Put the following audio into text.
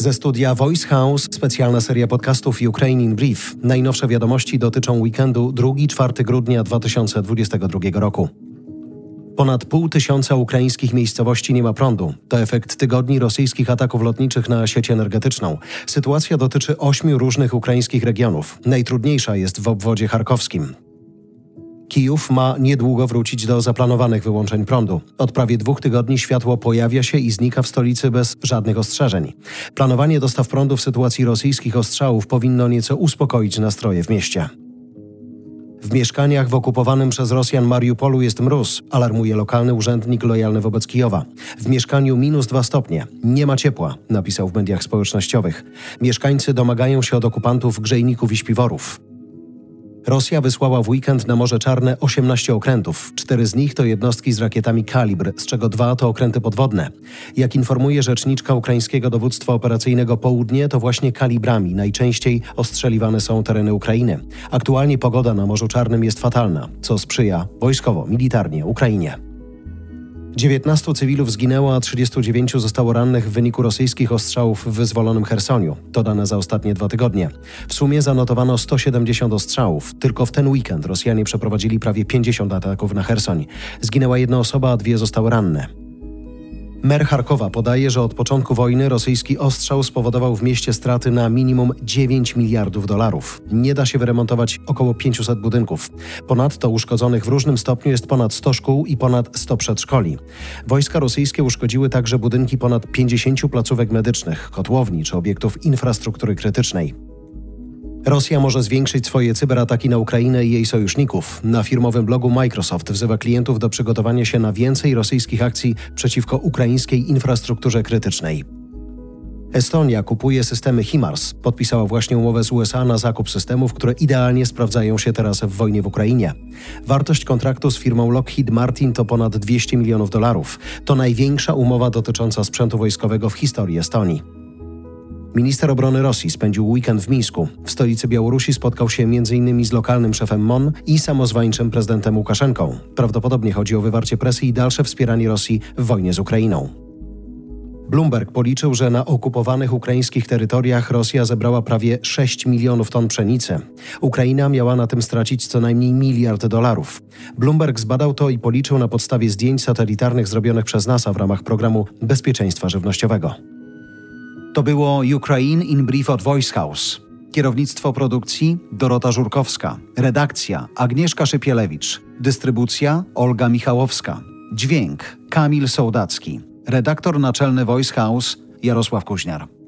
Ze studia Voice House specjalna seria podcastów Ukrainian Brief. Najnowsze wiadomości dotyczą weekendu 2-4 grudnia 2022 roku. Ponad pół tysiąca ukraińskich miejscowości nie ma prądu. To efekt tygodni rosyjskich ataków lotniczych na sieć energetyczną. Sytuacja dotyczy ośmiu różnych ukraińskich regionów. Najtrudniejsza jest w obwodzie charkowskim. Kijów ma niedługo wrócić do zaplanowanych wyłączeń prądu. Od prawie dwóch tygodni światło pojawia się i znika w stolicy bez żadnych ostrzeżeń. Planowanie dostaw prądu w sytuacji rosyjskich ostrzałów powinno nieco uspokoić nastroje w mieście. W mieszkaniach w okupowanym przez Rosjan Mariupolu jest mróz, alarmuje lokalny urzędnik lojalny wobec Kijowa. W mieszkaniu minus dwa stopnie. Nie ma ciepła, napisał w mediach społecznościowych. Mieszkańcy domagają się od okupantów grzejników i śpiworów. Rosja wysłała w weekend na Morze Czarne 18 okrętów. Cztery z nich to jednostki z rakietami Kalibr, z czego dwa to okręty podwodne. Jak informuje rzeczniczka ukraińskiego dowództwa operacyjnego Południe, to właśnie kalibrami najczęściej ostrzeliwane są tereny Ukrainy. Aktualnie pogoda na Morzu Czarnym jest fatalna, co sprzyja wojskowo-militarnie Ukrainie. 19 cywilów zginęło, a 39 zostało rannych w wyniku rosyjskich ostrzałów w wyzwolonym Chersoniu. To dane za ostatnie dwa tygodnie. W sumie zanotowano 170 ostrzałów. Tylko w ten weekend Rosjanie przeprowadzili prawie 50 ataków na Chersoń. Zginęła jedna osoba, a dwie zostały ranne. Mer Charkowa podaje, że od początku wojny rosyjski ostrzał spowodował w mieście straty na minimum 9 miliardów dolarów. Nie da się wyremontować około 500 budynków. Ponadto uszkodzonych w różnym stopniu jest ponad 100 szkół i ponad 100 przedszkoli. Wojska rosyjskie uszkodziły także budynki ponad 50 placówek medycznych, kotłowni czy obiektów infrastruktury krytycznej. Rosja może zwiększyć swoje cyberataki na Ukrainę i jej sojuszników. Na firmowym blogu Microsoft wzywa klientów do przygotowania się na więcej rosyjskich akcji przeciwko ukraińskiej infrastrukturze krytycznej. Estonia kupuje systemy HIMARS. Podpisała właśnie umowę z USA na zakup systemów, które idealnie sprawdzają się teraz w wojnie w Ukrainie. Wartość kontraktu z firmą Lockheed Martin to ponad 200 milionów dolarów. To największa umowa dotycząca sprzętu wojskowego w historii Estonii. Minister obrony Rosji spędził weekend w Mińsku. W stolicy Białorusi spotkał się m.in. z lokalnym szefem MON i samozwańczym prezydentem Łukaszenką. Prawdopodobnie chodzi o wywarcie presji i dalsze wspieranie Rosji w wojnie z Ukrainą. Bloomberg policzył, że na okupowanych ukraińskich terytoriach Rosja zebrała prawie 6 milionów ton pszenicy. Ukraina miała na tym stracić co najmniej miliard dolarów. Bloomberg zbadał to i policzył na podstawie zdjęć satelitarnych zrobionych przez NASA w ramach programu bezpieczeństwa żywnościowego. To było Ukraine in Brief od Voice House. Kierownictwo produkcji Dorota Żurkowska. Redakcja Agnieszka Szypielewicz. Dystrybucja Olga Michałowska. Dźwięk Kamil Sołdacki. Redaktor naczelny Voice House Jarosław Kuźniar.